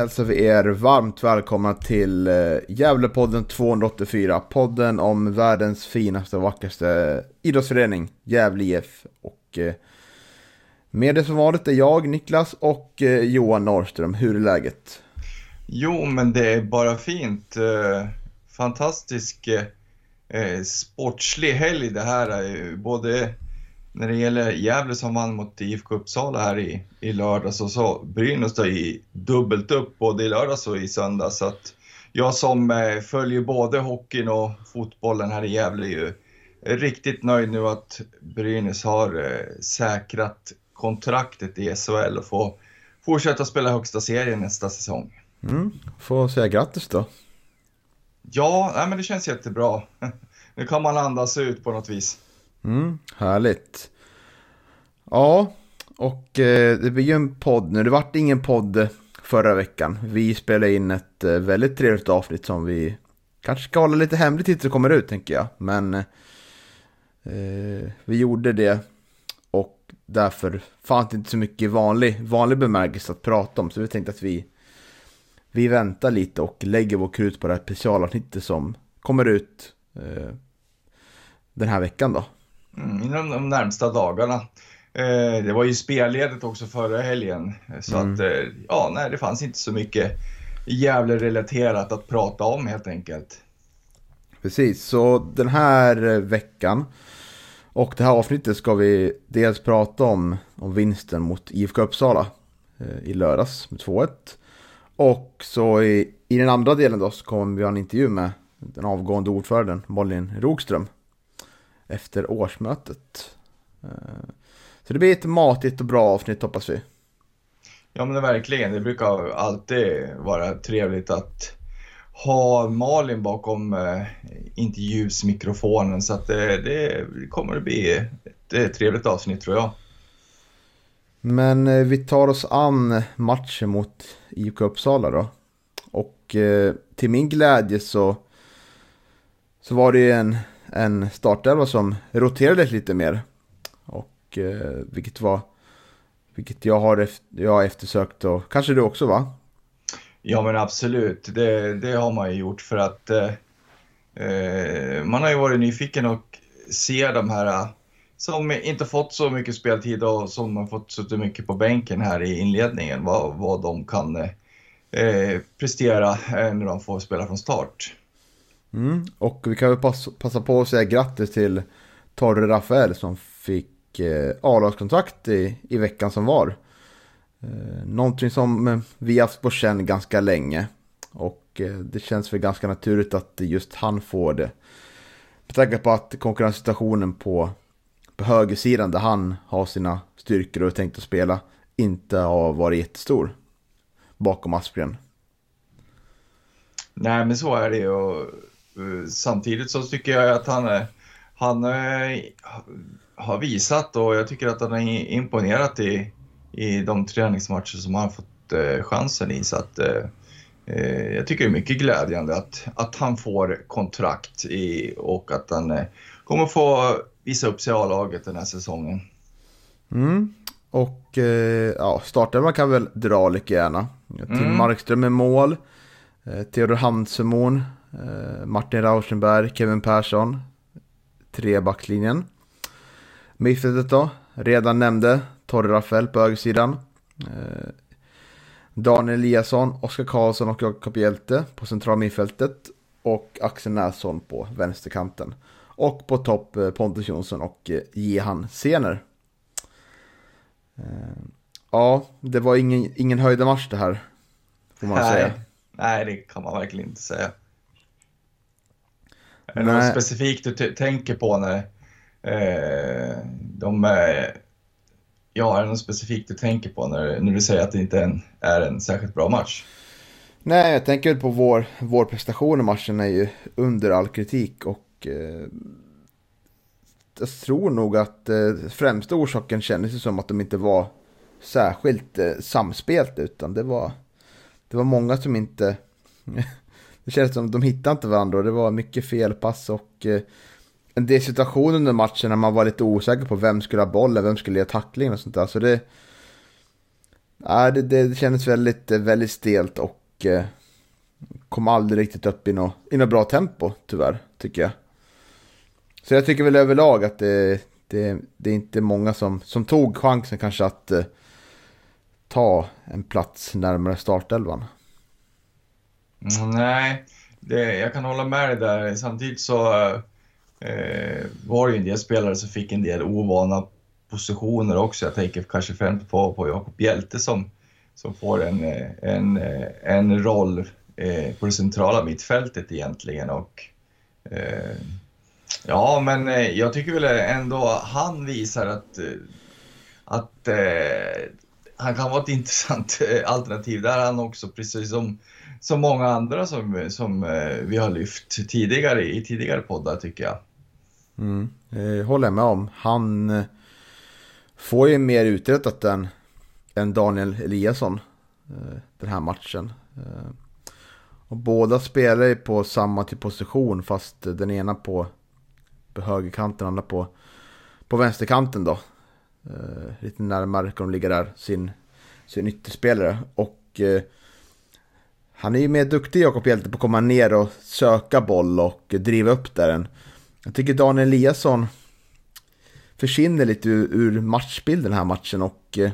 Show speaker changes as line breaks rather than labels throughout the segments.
Hälsar vi er varmt välkomna till eh, Gävlepodden 284. Podden om världens finaste och vackraste idrottsförening, Gävle IF. Och eh, med det som vanligt är jag, Niklas och eh, Johan Norrström. Hur är läget?
Jo, men det är bara fint. Fantastisk sportslig helg det här. Både när det gäller Gävle som vann mot IFK Uppsala här i, i lördags och så Brynäs då i dubbelt upp både i lördags och i söndags. Så att jag som eh, följer både hockeyn och fotbollen här i Gävle är ju riktigt nöjd nu att Brynäs har eh, säkrat kontraktet i SHL och får fortsätta spela högsta serien nästa säsong.
Mm, får säga grattis då.
Ja, nej, men det känns jättebra. Nu kan man andas ut på något vis.
Mm, härligt. Ja, och eh, det blir ju en podd nu. Det vart ingen podd förra veckan. Vi spelade in ett eh, väldigt trevligt avsnitt som vi kanske ska hålla lite hemligt tills det kommer ut, tänker jag. Men eh, vi gjorde det och därför fanns det inte så mycket vanlig, vanlig bemärkelse att prata om. Så vi tänkte att vi, vi väntar lite och lägger vår krut på det här specialavsnittet som kommer ut eh, den här veckan då.
Mm, inom de närmsta dagarna. Eh, det var ju spelledigt också förra helgen. Så
Mm.
att, eh, ja, nej, det fanns inte så mycket Gävle-relaterat att prata om helt enkelt.
Precis, så den här eh, veckan och det här avsnittet ska vi dels prata om, om vinsten mot IFK Uppsala eh, i lördags med 2-1. Och så i, i den andra delen då så kommer vi ha en intervju med den avgående ordföranden Malin Rogström efter årsmötet. Eh, Så det blir ett matigt och bra avsnitt hoppas vi.
Ja, men det verkligen. Det brukar alltid vara trevligt att ha Malin bakom eh, intervjusmikrofonen. Så att det, det kommer att bli ett eh, trevligt avsnitt tror jag.
Men eh, vi tar oss an matchen mot IFK Uppsala då. Och eh, till min glädje så, så var det ju en, en startelva som roterade lite mer. Och eh, vilket var, vilket jag har, efter, jag har eftersökt och kanske du också va?
Ja men absolut, det, det har man ju gjort för att eh, eh man har ju varit nyfiken och se de här eh, som inte fått så mycket speltid och som har fått suttit mycket på bänken här i inledningen, vad, vad de kan eh, prestera eh, när de får spela från start.
Mm. Och vi kan väl passa, på att säga grattis till Torre Rafael som fick eh, A-lagskontrakt i, i veckan som var. Eh, någonting som eh, vi haft på känn ganska länge. Och eh, det känns väl ganska naturligt att just han får det. Med tanke på att konkurrenssituationen på, på högersidan där han har sina styrkor och är tänkt att spela inte har varit jättestor. Bakom Aspgren.
Nej men så är det ju samtidigt så tycker jag att han, han eh, har visat och jag tycker att han har imponerat i, i de träningsmatcher som han fått eh, chansen i. Så att, eh, eh, jag tycker det är mycket glädjande att, att han får kontrakt i, och att han eh, kommer få visa upp sig i A-laget den här säsongen.
Mm. Och eh, ja, startelvan kan väl dra lika gärna. Tim
Mm.
Markström med mål. Eh, Theodor Hansemon. Eh, Martin Rauschenberg. Kevin Persson. Tre backlinjen. Mittfältet då. Redan nämnde Torre Rafael på högersidan. Eh, Daniel Eliasson, Oskar Karlsson och Jakob Hjelte på centrala mittfältet. Och Axel Nässon på vänsterkanten. Och på topp eh, Pontus Jonsson och eh, Jehan Sener. Ja, det var ingen, ingen höjda match det här. Får man
Nej.
säga.
nej, det kan man verkligen inte säga. Är det något specifikt du tänker på när eh, de... Eh, ja, är det något specifikt du tänker på när, när du säger att det inte är en, är en särskilt bra match?
Nej, jag tänker på vår, vår prestation i matchen är ju under all kritik och eh, jag tror nog att eh, främsta orsaken kändes som att de inte var särskilt eh, samspelt utan det var, det var många som inte det kändes som att de hittade inte varandra och det var mycket felpass och eh, en del situationer under matchen när man var lite osäker på vem skulle ha bollen, vem skulle ge tacklingen och sånt där. Så det, ja, det, det kändes väldigt, eh, väldigt stelt och eh, kom aldrig riktigt upp i något, i något bra tempo tyvärr, tycker jag. Så jag tycker väl överlag att det, det, det är inte många som, som tog chansen kanske att eh, ta en plats närmare startelvan.
Mm, nej, det, jag kan hålla med dig där. Samtidigt så eh, var det ju en del spelare som fick en del ovana positioner också. Jag tänker kanske främst på, på Jakob Hjälte som, som får en, eh, en, eh, en roll eh, på det centrala mittfältet egentligen. Och, eh, ja, men eh, jag tycker väl ändå han visar att, eh, att eh, han kan vara ett intressant alternativ. Där han också, precis som som många andra som, som eh, vi har lyft tidigare i tidigare poddar tycker jag.
Mm, eh, håller jag med om. Han eh, får ju mer uträttat än, än Daniel Eliasson eh, den här matchen. Eh, och båda spelar ju på samma typ position fast den ena på, på högerkanten, den andra på, på vänsterkanten då. Eh, lite närmare kan de ligga där, sin, sin ytterspelare. Och eh, han är ju mer duktig Jakob Hjelte på att komma ner och söka boll och driva upp där. Jag tycker Daniel Eliasson försvinner lite ur, matchbilden den här matchen och eh,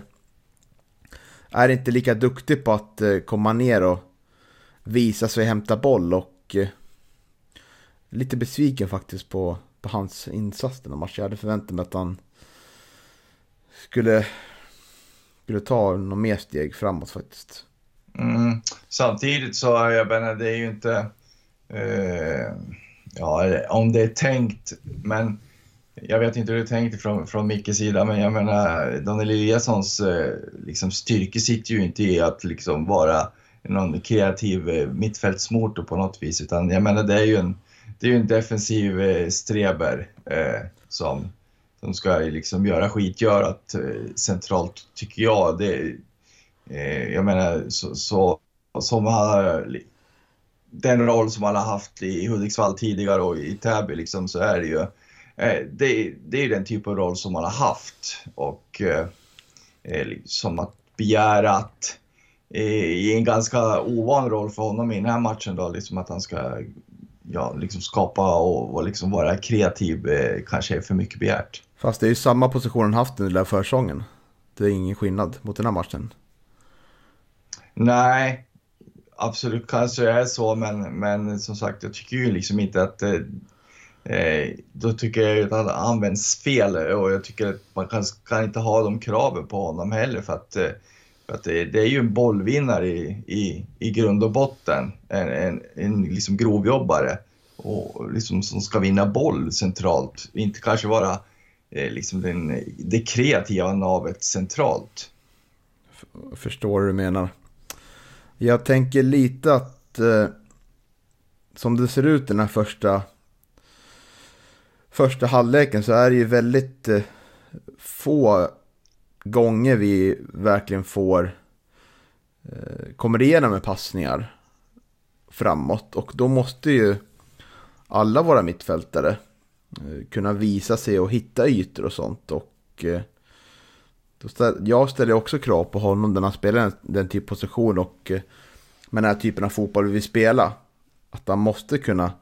är inte lika duktig på att eh, komma ner och visa sig och hämta boll och eh, lite besviken faktiskt på, på hans insats den här matchen. Jag hade förväntat mig att han skulle, skulle ta något mer steg framåt faktiskt.
Mm. Samtidigt så, jag menar, det är ju inte... Eh, ja, om det är tänkt, men jag vet inte hur det är tänkt från, från Mickes sida, men jag menar, Daniel Eliassons eh, liksom, styrke sitter ju inte i att liksom vara någon kreativ eh, mittfältsmotor på något vis, utan jag menar, det är ju en, det är en defensiv eh, streber eh, som, som ska liksom göra skitgörat eh, centralt, tycker jag. Det, Eh, jag menar, så, så som han, den roll som han har haft i Hudiksvall tidigare och i Täby liksom, så är det ju eh, det, det är den typ av roll som han har haft och eh, eh som att begära att eh, i en ganska ovan roll för honom i den här matchen då, liksom att han ska ja, liksom skapa och, och liksom vara kreativ eh, kanske är för mycket begärt.
Fast det är ju samma position han haft under försäsongen. Det är ingen skillnad mot den här matchen.
Nej, absolut kanske det är så, men, men som sagt, jag tycker ju liksom inte att eh, eh då tycker jag att han används fel och jag tycker att man kan, kan inte ha de kraven på honom heller för att, eh, för att det, det, är ju en bollvinnare i, i, i grund och botten. En, en, en liksom grovjobbare och liksom som ska vinna boll centralt, inte kanske vara eh, liksom den, det kreativa navet centralt.
Förstår du menar. Jag tänker lite att eh, som det ser ut den här första första halvleken så är det ju väldigt eh, få gånger vi verkligen får eh, kommer igenom med passningar framåt. Och då måste ju alla våra mittfältare eh, kunna visa sig och hitta ytor och sånt. Och eh, jag ställer också krav på honom när han spelar den typ av position och eh, med den här typen av fotboll vi vill spela. Att han måste kunna,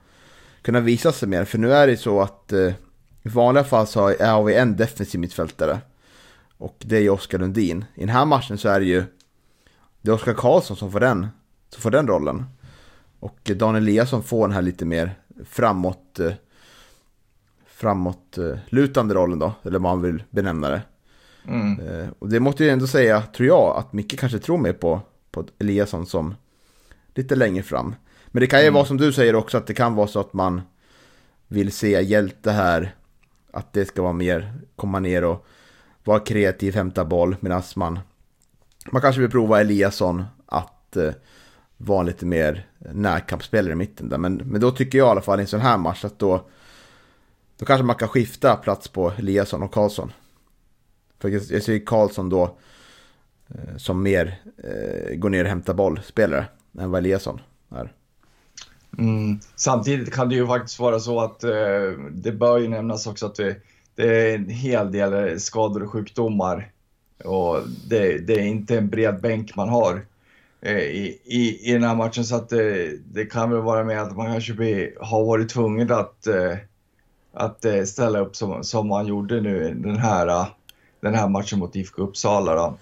kunna visa sig mer. För nu är det så att eh, i vanliga fall så har vi en defensiv mittfältare. Och det är ju Oskar Lundin. I den här matchen så är det ju det är Oskar Karlsson som får den, som får den rollen. Och Daniel Eliasson får den här lite mer framåt, eh, framåt eh, lutande rollen då, eller vad man vill benämna det. Mm. Eh, och det måste jag ändå säga, tror jag, att Micke kanske tror mer på, på Eliasson som lite längre fram. Men det kan ju mm. vara som du säger också att det kan vara så att man vill se hjälte här. Att det ska vara mer komma ner och vara kreativ, hämta boll medan man man kanske vill prova Eliasson att eh, vara lite mer närkampsspelare i mitten där. Men, men då tycker jag i alla fall i en sån här match att då, då kanske man kan skifta plats på Eliasson och Karlsson. För jag, ser Karlsson då eh, som mer eh, går ner och hämtar boll-spelare än vad Eliasson är.
Mm. Samtidigt kan det ju faktiskt vara så att eh, det bör ju nämnas också att vi, det är en hel del eh, skador och sjukdomar och det, det är inte en bred bänk man har eh, i, i, i den här matchen så att det, det kan väl vara med att man kanske blir, har varit tvungen att, eh, att ställa upp som, som man gjorde nu den här, den här matchen mot IFK Uppsala. Då.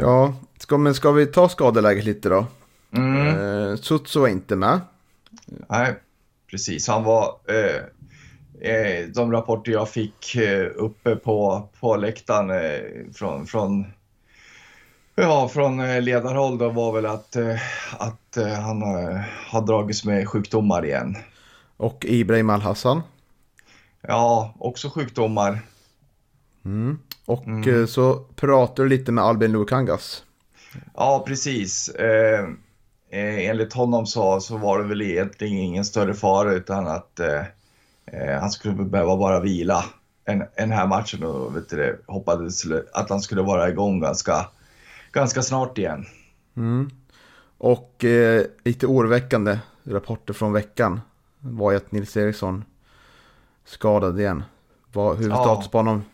Ja, ska, men ska vi ta skadeläget lite då? Mm. Sutso var inte med.
Nej, precis. Han var... Eh, eh, de rapporter jag fick eh, uppe på, på läktaren eh, från, från, ja, från eh, ledarhåll då var väl att, eh, att han har dragits med sjukdomar igen.
Och Ibrahim Al-Hassan?
Ja, också sjukdomar.
Mm. Och mm. så pratar du lite med Albin Lukangas.
Ja, precis. Eh, enligt honom så, så var det väl egentligen ingen större fara utan att eh, Eh, han skulle behöva bara vila en, en här matchen och vet du, hoppades att han skulle vara igång ganska, ganska snart igen.
Mm. Och eh, lite oroväckande rapporter från veckan var ju att Nils Eriksson skadad igen. Vad, hur ja. status på honom?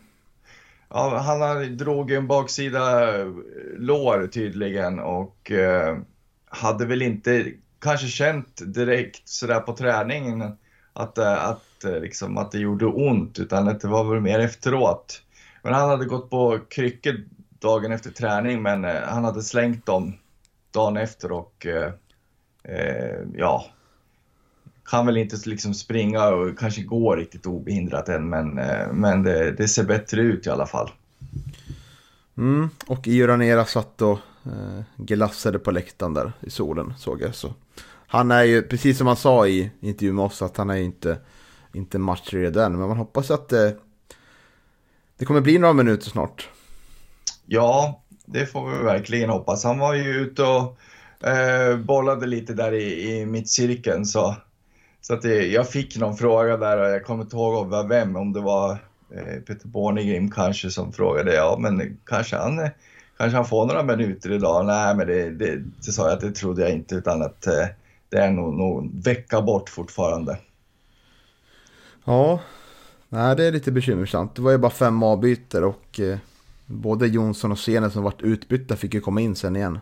Ja, han drog en baksida eh, lår tydligen och eh, hade väl inte kanske känt direkt sådär på träningen att, eh, att, eh, liksom, att det gjorde ont, utan att det var väl mer efteråt. Men han hade gått på kryckor dagen efter träning, men eh, han hade slängt dem dagen efter och eh, ja, kan väl inte liksom springa och kanske gå riktigt obehindrat än, men, men det, det ser bättre ut i alla fall.
Mm, och Iranera satt och eh, glassade på läktaren där i solen såg jag. Så han är ju, precis som han sa i intervjun med oss, att han är inte, inte matchredan. Men man hoppas att det, det kommer bli några minuter snart.
Ja, det får vi verkligen hoppas. Han var ju ute och eh, bollade lite där i, i mittcirkeln. Så, så att det, jag fick någon fråga där och jag kommer inte ihåg vem, om det var eh, Peter Bornegrim kanske som frågade. Ja, men kanske han, kanske han får några minuter idag? Nej, men det, det, det sa jag att det trodde jag inte, utan att eh, det är nog, nog vecka bort fortfarande.
Ja, nej, det är lite bekymmersamt. Det var ju bara fem avbyter och eh, både Jonsson och Sene som varit utbytta fick ju komma in sen igen.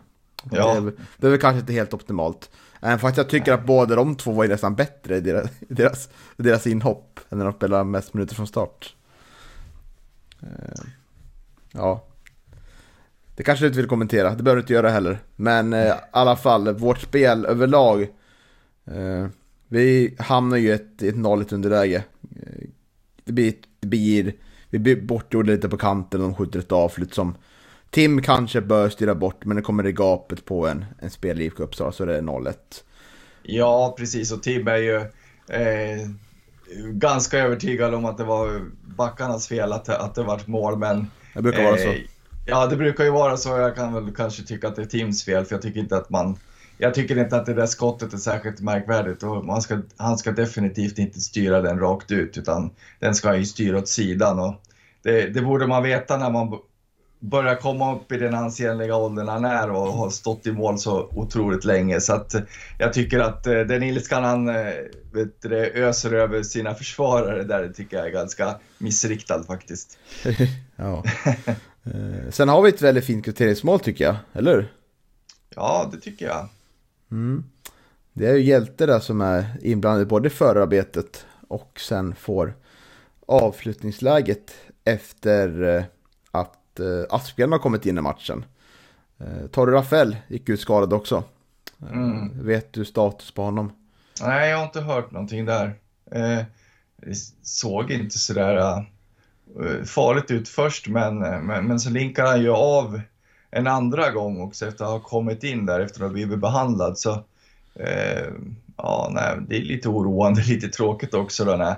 Ja. Det, är, det är väl kanske inte helt optimalt. Även fast jag tycker att båda de två var ju nästan bättre i deras, deras, deras inhopp än när de spelade mest minuter från start. Eh, ja, det kanske du inte vill kommentera, det behöver du inte göra heller. Men eh, i alla fall, vårt spel överlag. Eh, vi hamnar ju i ett, ett nolligt underläge. Eh, det blir, det blir, vi blir bortgjorda lite på kanten och de skjuter ett avslut som Tim kanske bör styra bort, men det kommer i gapet på en, en spel i Uppsala så det är 0-1.
Ja, precis. Och Tim är ju eh, ganska övertygad om att det var backarnas fel att, att det vart mål, men...
Det brukar vara så. Eh,
Ja, det brukar ju vara så. Jag kan väl kanske tycka att det är Tims fel, för jag tycker inte att man... Jag tycker inte att det där skottet är särskilt märkvärdigt och man ska, han ska definitivt inte styra den rakt ut, utan den ska ju styra åt sidan. Och det, det borde man veta när man börjar komma upp i den ansenliga åldern han är och har stått i mål så otroligt länge. Så att jag tycker att eh, den ilskan han eh, vet du, öser över sina försvarare där, tycker jag är ganska missriktad faktiskt.
ja. Eh, sen har vi ett väldigt fint kvitteringsmål tycker jag, eller?
Ja, det tycker jag.
Mm. Det är ju Hjälte där som är inblandad både i förarbetet och sen får avslutningsläget efter eh, att eh, Aspgren har kommit in i matchen. Torre Rafael gick ut skadad också. Mm. Vet du status på honom?
Nej, jag har inte hört någonting där. Eh, såg inte sådär Eh, farligt ut först, men, eh, men, men så linkar han ju av en andra gång också efter att ha kommit in där efter att ha blivit behandlad. Så Eh, ja, nej, det är lite oroande, lite tråkigt också då när,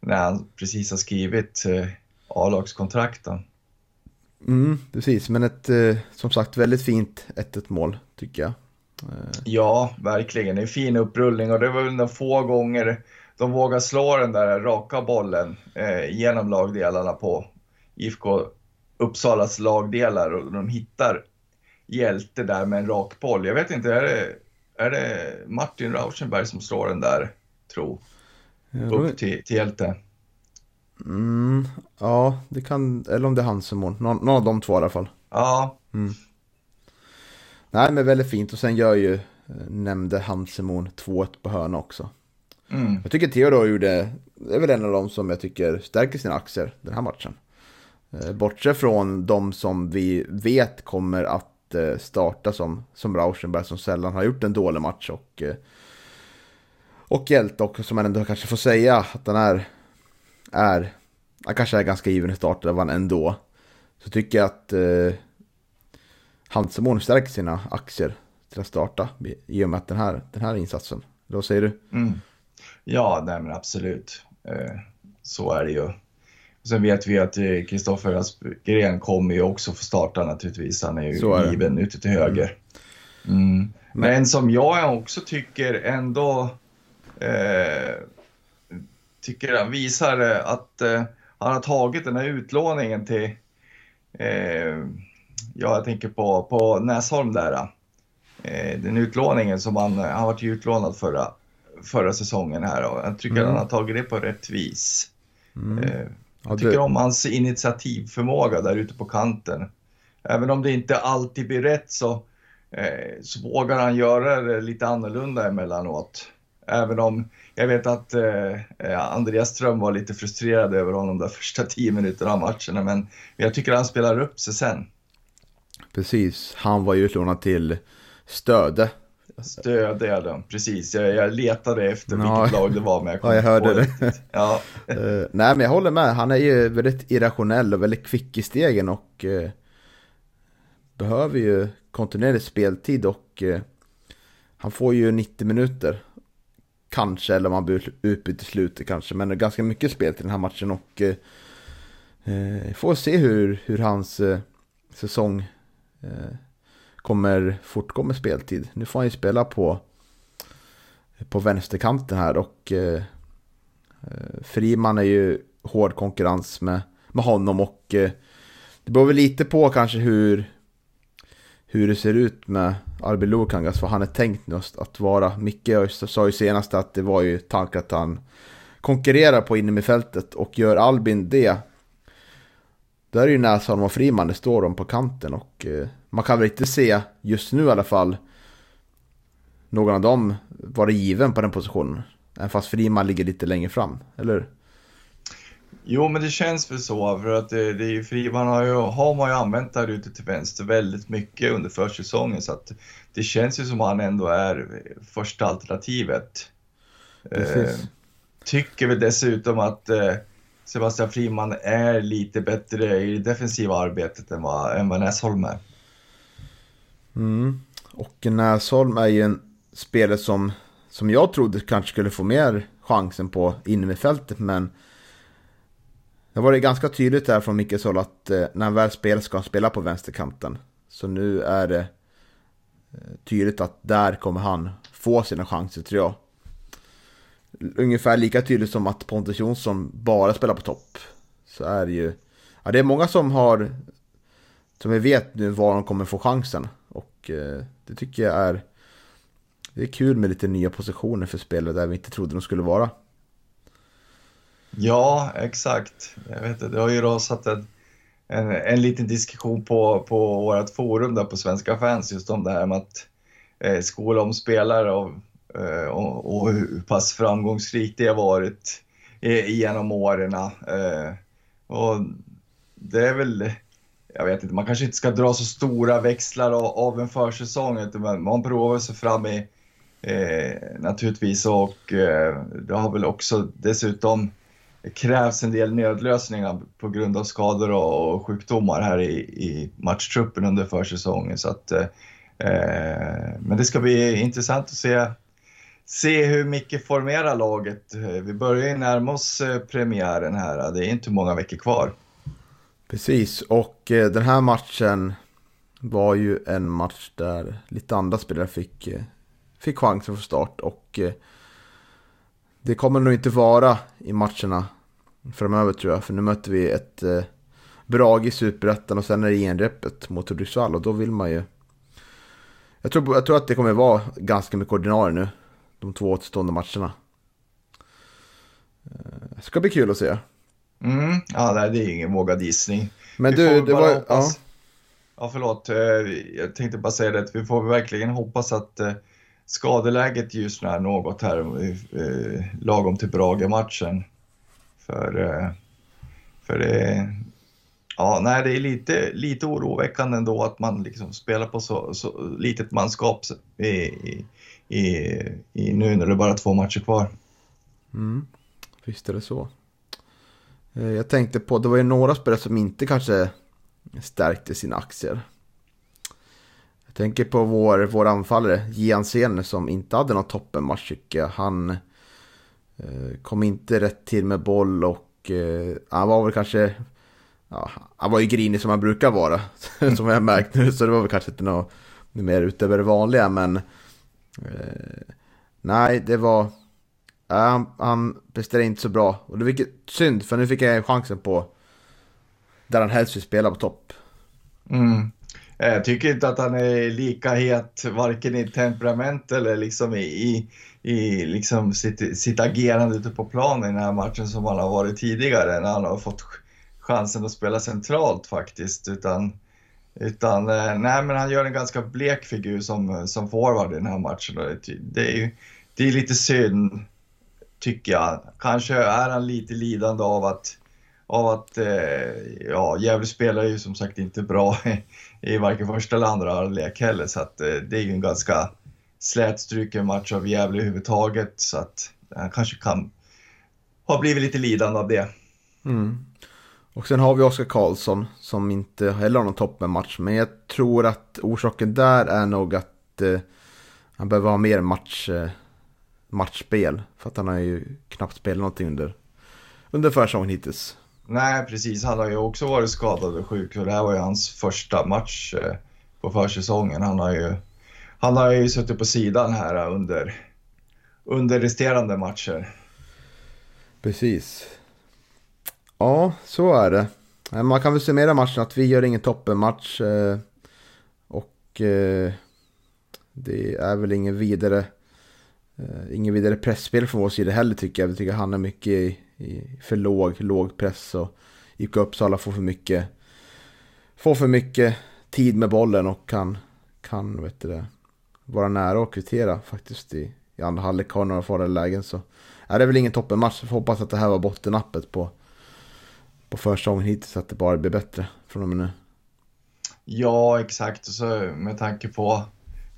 när han precis har skrivit eh, A-lagskontrakten.
Mm, precis, men ett eh, som sagt väldigt fint 1-1 mål tycker jag.
Eh. Ja, verkligen. Det är en fin upprullning och det var väl de få gånger de vågar slå den där raka bollen eh, genom lagdelarna på IFK Uppsalas lagdelar och de hittar hjälte där med en rak boll. Jag vet inte, är det, är det Martin Rauschenberg som slår den där, tro? Ja, upp till, till hjälte?
Mm, ja, det kan, eller om det är hans mål. Någon, någon av de två i alla fall.
Ja. Mm.
Nej, men väldigt fint. Och sen gör ju, eh, nämnde Hansemon 2-1 på hörna också. Mm. Jag tycker Theodor gjorde, det är väl en av de som jag tycker stärker sina aktier den här matchen. Eh, bortsett från de som vi vet kommer att eh, starta som, som Rauschenberg som sällan har gjort en dålig match och och Hjälte också som man ändå kanske får säga att den är, är han kanske är ganska given i starten ändå. Så tycker jag att eh, Hansemon stärker sina aktier till att starta i och med att den här, den här insatsen. Vad säger du?
Mm. Ja, nej men absolut. Eh, så är det ju. Sen vet vi att Kristoffer eh, Aspgren kommer ju också få starta naturligtvis. Han är ju är given ute till höger. Mm. mm. Men, men som jag också tycker ändå eh, tycker han visar att eh, han har tagit den här utlåningen till eh, ja, jag tänker på, på Näsholm där. Eh, den utlåningen som han, han varit utlånad förra, förra säsongen här och jag tycker mm. han har tagit det på rätt vis. Mm. Eh, jag tycker om hans initiativförmåga där ute på kanten. Även om det inte alltid blir rätt så, eh, så vågar han göra det lite annorlunda emellanåt. Även om jag vet att eh, Andreas Ström var lite frustrerad över honom de första tio minuterna av matcherna, men jag tycker han spelar upp sig sen.
Precis, han var ju utlånad till Stöde.
Stöde, ja, precis. Jag, jag letade efter ja. vilket lag det var, men
jag kom Ja, jag hörde det. ja. uh, nej, men jag håller med. Han är ju väldigt irrationell och väldigt kvick i stegen och uh, behöver ju kontinuerlig speltid och uh, han får ju 90 minuter Kanske, eller om han blir utbytt i slutet kanske. Men ganska mycket spel till den här matchen och eh, eh, får se hur, hur hans eh, säsong eh, kommer fortgå med speltid. Nu får han ju spela på, på vänsterkanten här och eh, eh Friman är ju hård konkurrens med, med honom och eh, det beror väl lite på kanske hur, hur det ser ut med Albin Lukangas, vad han är tänkt just att vara. Micke sa ju senast att det var ju tanken att han konkurrerar på innermittfältet och gör Albin det. Där är ju Näsholm och Friman, det står de på kanten och eh, man kan väl inte se just nu i alla fall någon av dem vara given på den positionen. Även fast Friman ligger lite längre fram, eller hur?
Jo, men det känns väl så för att det, det är Friman har, ju, har man ju använt där ute till vänster väldigt mycket under försäsongen så att det känns ju som att han ändå är första alternativet. Eh, tycker väl dessutom att eh, Sebastian Friman är lite bättre i det defensiva arbetet än vad, än vad Näsholm är.
Mm. Och Näsholm är ju en spelare som, som jag trodde kanske skulle få mer chansen på innermittfältet men det var det ganska tydligt där från Mickes håll att eh, när han väl spelar ska han spela på vänsterkanten. Så nu är det eh, tydligt att där kommer han få sina chanser tror jag. Ungefär lika tydligt som att Pontus Jonsson bara spelar på topp. Så är det ju... Ja, det är många som har... Som vi vet nu var de kommer få chansen. Och eh, det tycker jag är... Det är kul med lite nya positioner för spelare där vi inte trodde de skulle vara.
Ja, exakt. Jag vet det, har ju rasat en, en, en liten diskussion på, på vårt forum där på Svenska fans just om det här med att eh, skola om spelare och, eh, och, och, hur pass framgångsrikt det har varit eh, genom åren. Eh, och det är väl, jag vet inte, man kanske inte ska dra så stora växlar av, av en försäsong, utan man provar sig fram i eh, naturligtvis och eh, det har väl också dessutom krävs en del nödlösningar på grund av skador och sjukdomar här i, i matchtruppen under försäsongen. Så att, eh, men det ska bli intressant att se se hur Micke formerar laget. Eh, vi börjar ju närma oss eh, premiären här. Eh, det är inte många veckor kvar.
Precis, och den här matchen var ju en match där lite andra spelare fick, fick chansen från start. Och det kommer nog inte vara i matcherna framöver tror jag. För nu möter vi ett eh, Brage i Superettan och sen är det genrepet mot Hudiksvall och då vill man ju... Jag tror, jag tror att det kommer vara ganska mycket ordinarie nu. De två återstående matcherna. Det eh, ska bli kul att se.
Mm, ja, nej, det är ingen vågad gissning.
Men vi du, det var...
Ja. ja, förlåt. Eh, jag tänkte bara säga det att vi får verkligen hoppas att eh, skadeläget ljusnar något här eh, lagom till Brage-matchen. För, eh, för det, ja, nej, det är lite, lite oroväckande ändå att man liksom spelar på så, så litet manskap i, i, i, nu när det är bara två matcher kvar.
Mm, visst är det så. Eh, jag tänkte på, det var ju några spelare som inte kanske stärkte sina aktier. Tänker på vår, vår anfallare, Gian Sen, som inte hade någon toppenmatch tycker jag. Han Eh, kom inte rätt till med boll och eh, han var väl kanske... Ja, han var ju grinig som han brukar vara, som jag har märkt nu. Så det var väl kanske inte något mer utöver det vanliga, men... Eh, nej, det var... han, han presterade inte så bra. Och det var synd, för nu fick jag chansen på där han helst vill spela på topp.
Mm. Jag tycker inte att han är lika het, varken i temperament eller liksom i, i i liksom sitt, sitt agerande ute på planen i den här matchen som han har varit tidigare när han har fått chansen att spela centralt faktiskt. Utan, utan eh, nej, men han gör en ganska blek figur som, som forward i den här matchen. Det, är ju, det är lite synd, tycker jag. Kanske är han lite lidande av att, av att eh, ja, Gävle spelar ju som sagt inte bra i, varken första eller andra halvlek heller. Så att, eh, det är ju en ganska slätstruken match av Gävle överhuvudtaget. Så att han kanske kan ha blivit lite lidande av det.
Mm. Och sen har vi Oskar Karlsson som inte heller har någon toppenmatch. Men jag tror att orsaken där är nog att eh, han behöver ha mer match, eh, matchspel. För att han har ju knappt spelat någonting under, under försäsongen hittills.
Nej, precis. Han har ju också varit skadad och sjuk. Och det här var ju hans första match eh, på försäsongen. Han har ju han har ju suttit på sidan här under, under resterande matcher.
Precis. Ja, så är det. Eh, man kan väl summera matchen att vi gör ingen toppenmatch. Eh, och det är väl ingen vidare, ingen vidare pressspel från vår sida heller tycker jag. Vi tycker han är mycket i för låg, låg press och gick Uppsala får för mycket, får för mycket tid med bollen och kan, kan vet du det, vara nära att kvittera faktiskt i, i andra halvlek. Har några farliga lägen så är det väl ingen toppenmatch. Jag får hoppas att det här var bottennappet på, på försäsongen hittills. Att det bara blir bättre från och med nu.
Ja, exakt. Så med tanke på,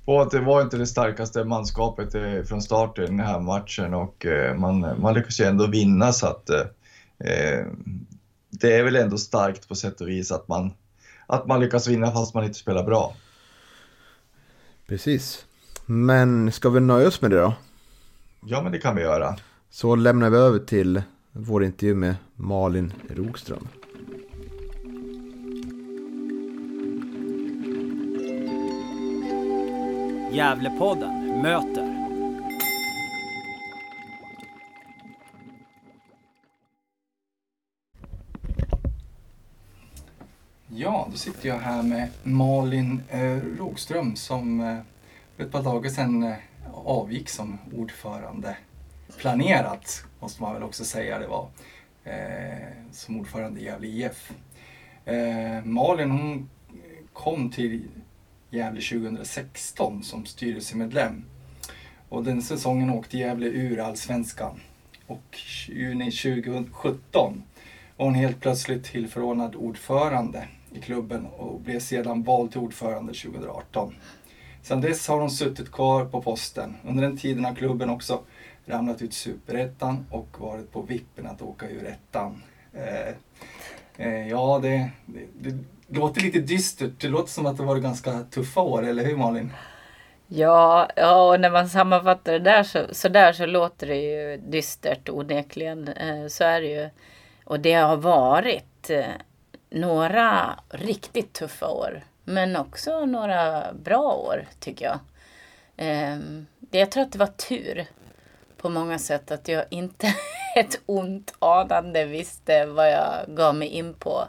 på att det var inte det starkaste manskapet eh, från start i den här matchen och eh, man, man lyckas ju ändå vinna så att eh, det är väl ändå starkt på sätt och vis att man, att man lyckas vinna fast man inte spelar bra.
Precis. Men ska vi nöja oss med det då?
Ja, men det kan vi göra.
Så lämnar vi över till vår intervju med Malin Rogström.
Gävlepodden möter Ja, då sitter jag här med Malin eh, Rogström som eh, för ett par dagar sedan eh, avgick som ordförande. Planerat, måste man väl också säga det var, eh, som ordförande i Gävle IF. Eh, Malin hon kom till Gävle 2016 som styrelsemedlem. Och den säsongen åkte Gävle ur allsvenskan. Och juni 2017 var hon helt plötsligt tillförordnad ordförande i klubben och blev sedan vald till ordförande 2018. Sedan dess har hon suttit kvar på posten. Under den tiden har klubben också ramlat ut superettan och varit på vippen att åka ur ettan. Eh, eh, ja, det, det, det, låter lite dystert. Det låter som att det varit ganska tuffa år, eller hur Malin?
Ja, ja, och när man sammanfattar det där så, så där så låter det ju dystert onekligen. Eh, så är det ju. Och det har varit eh, några riktigt tuffa år. Men också några bra år tycker jag. Ehm, jag tror att det var tur på många sätt att jag inte ett ont anande visste vad jag gav mig in på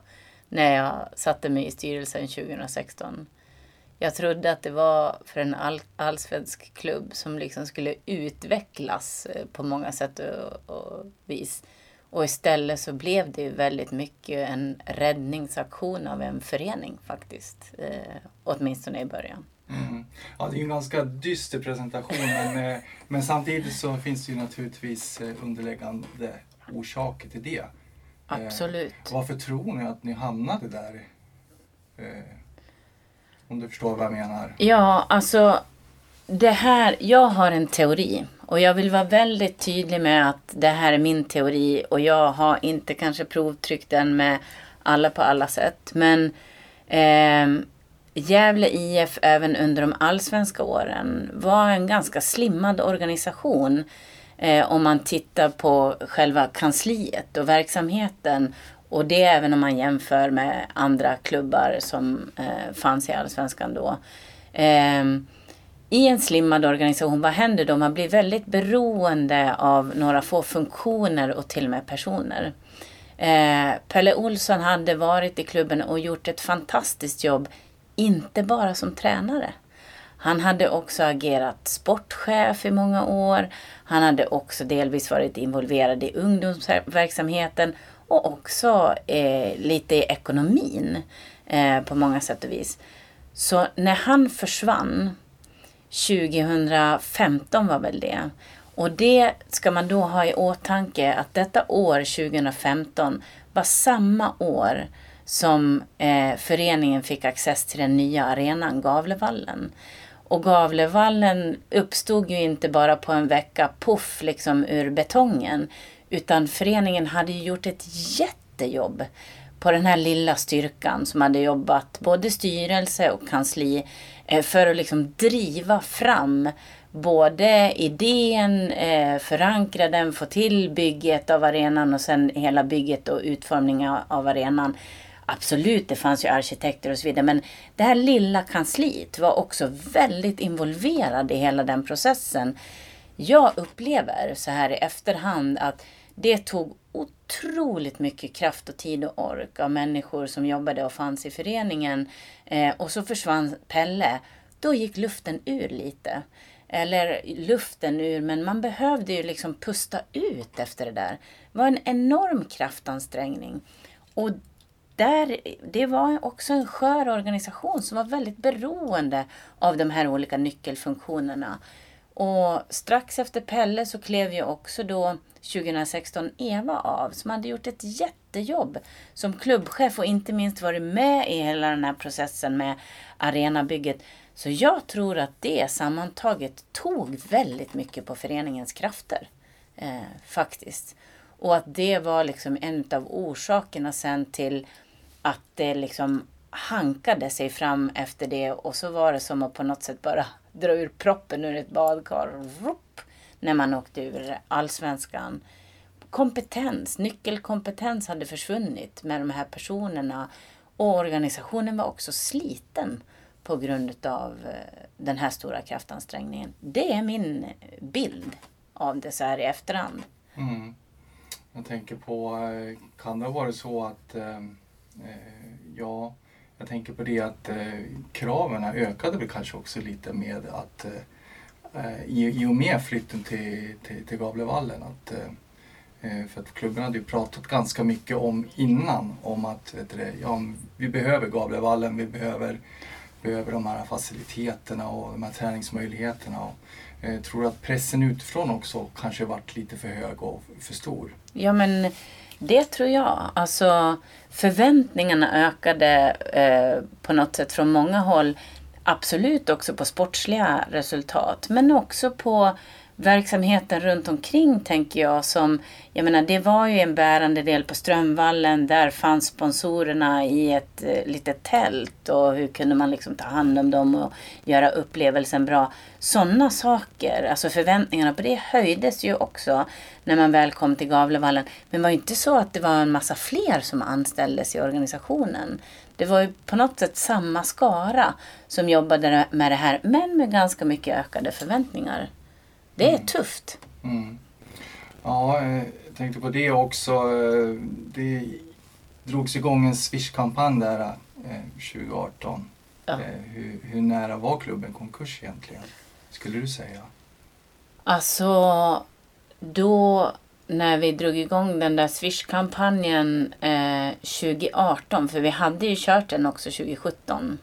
när jag satte mig i styrelsen 2016. Jag trodde att det var för en all, allsvensk klubb som liksom skulle utvecklas eh, på många sätt och, och vis. Och istället så blev det väldigt mycket en räddningsaktion av en förening faktiskt. Eh, åtminstone i början.
Mm. Ja, det är en ganska dyster presentation men, eh, men samtidigt så finns det ju naturligtvis eh, underliggande orsaker till det.
Absolut.
Eh, varför tror ni att ni hamnade där? Eh, om du förstår vad jag menar.
Ja, alltså det här, jag har en teori och jag vill vara väldigt tydlig med att det här är min teori och jag har inte kanske provtryckt den med alla på alla sätt. Men eh, Gävle IF även under de allsvenska åren var en ganska slimmad organisation. Eh, om man tittar på själva kansliet och verksamheten. Och det även om man jämför med andra klubbar som eh, fanns i allsvenskan då. Eh, i en slimmad organisation, vad händer då? Man blir väldigt beroende av några få funktioner och till och med personer. Eh, Pelle Olsson hade varit i klubben och gjort ett fantastiskt jobb, inte bara som tränare. Han hade också agerat sportchef i många år. Han hade också delvis varit involverad i ungdomsverksamheten och också eh, lite i ekonomin eh, på många sätt och vis. Så när han försvann 2015 var väl det. Och det ska man då ha i åtanke att detta år 2015 var samma år som eh, föreningen fick access till den nya arenan Gavlevallen. Och Gavlevallen uppstod ju inte bara på en vecka, puff, liksom ur betongen. Utan föreningen hade ju gjort ett jättejobb på den här lilla styrkan som hade jobbat både styrelse och kansli eh, för att liksom driva fram både idén, eh, förankra den, få till bygget av arenan och sen hela bygget och utformningen av arenan. Absolut, det fanns ju arkitekter och så vidare, men det här lilla kansliet var också väldigt involverad i hela den processen. Jag upplever så här i efterhand att det tog otroligt mycket kraft och tid och ork av människor som jobbade och fanns i föreningen. Eh, och så försvann Pelle. Då gick luften ur lite. Eller luften ur, men man behövde ju liksom pusta ut efter det där. Det var en enorm kraftansträngning. Och där, det var också en skör organisation som var väldigt beroende av de här olika nyckelfunktionerna. Och strax efter Pelle så klev ju också då 2016 Eva av som hade gjort ett jättejobb som klubbchef och inte minst varit med i hela den här processen med arenabygget. Så jag tror att det sammantaget tog väldigt mycket på föreningens krafter. Eh, faktiskt. Och att det var liksom en av orsakerna sen till att det liksom hankade sig fram efter det och så var det som att på något sätt bara dra ur proppen ur ett badkar. Rup, när man åkte ur allsvenskan. Kompetens, nyckelkompetens hade försvunnit med de här personerna. Och organisationen var också sliten på grund av eh, den här stora kraftansträngningen. Det är min bild av det så här i efterhand.
Mm. Jag tänker på, eh, kan det ha varit så att, eh, eh ja, jag tänker på det att eh, kraven ökade väl kanske också lite med att Eh, i, i och med flytten till, till, till Gavlevallen. Att, eh, för att klubben hade ju pratat ganska mycket om innan om att vet du, ja, vi behöver Gavlevallen, vi behöver, behöver de här faciliteterna och de här träningsmöjligheterna. Och, Eh, tror du att pressen utifrån också kanske varit lite för hög och för stor?
Ja men det tror jag. Alltså förväntningarna ökade eh, på något sätt från många håll absolut också på sportsliga resultat men också på verksamheten runt omkring tänker jag som, jag menar det var ju en bärande del på Strömvallen. Där fanns sponsorerna i ett eh, litet tält och hur kunde man liksom ta hand om dem och göra upplevelsen bra. Sådana saker, alltså förväntningarna på det höjdes ju också när man väl kom till Gavlevallen. Men det var ju inte så att det var en massa fler som anställdes i organisationen. Det var ju på något sätt samma skara som jobbade med det här, men med ganska mycket ökade förväntningar. Det är tufft.
Mm. Ja, eh, jag tänkte på det också. Eh, det drogs igång en Swish-kampanj där eh, 2018.
Ja.
Eh, Hur, hur nära var klubben konkurs egentligen? Skulle du säga?
Alltså, då när vi drog igång den där Swish-kampanjen eh, 2018, för vi hade ju kört den också 2017.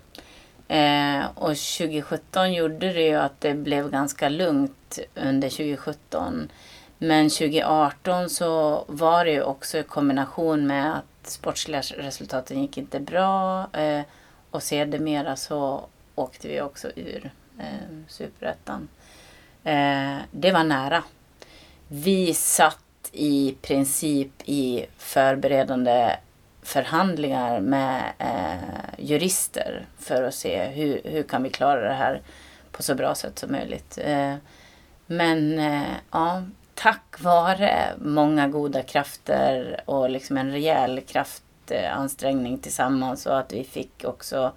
Eh, och 2017 gjorde det ju att det blev ganska lugnt under 2017. Men 2018 så var det ju också i kombination med att sportsliga resultaten gick inte bra. Eh, och sedermera så åkte vi också ur eh, superettan. Eh, det var nära. Vi satt i princip i förberedande förhandlingar med eh, jurister för att se hur, hur kan vi klara det här på så bra sätt som möjligt. Eh, men eh, ja, tack vare många goda krafter och liksom en rejäl kraftansträngning tillsammans och att vi fick också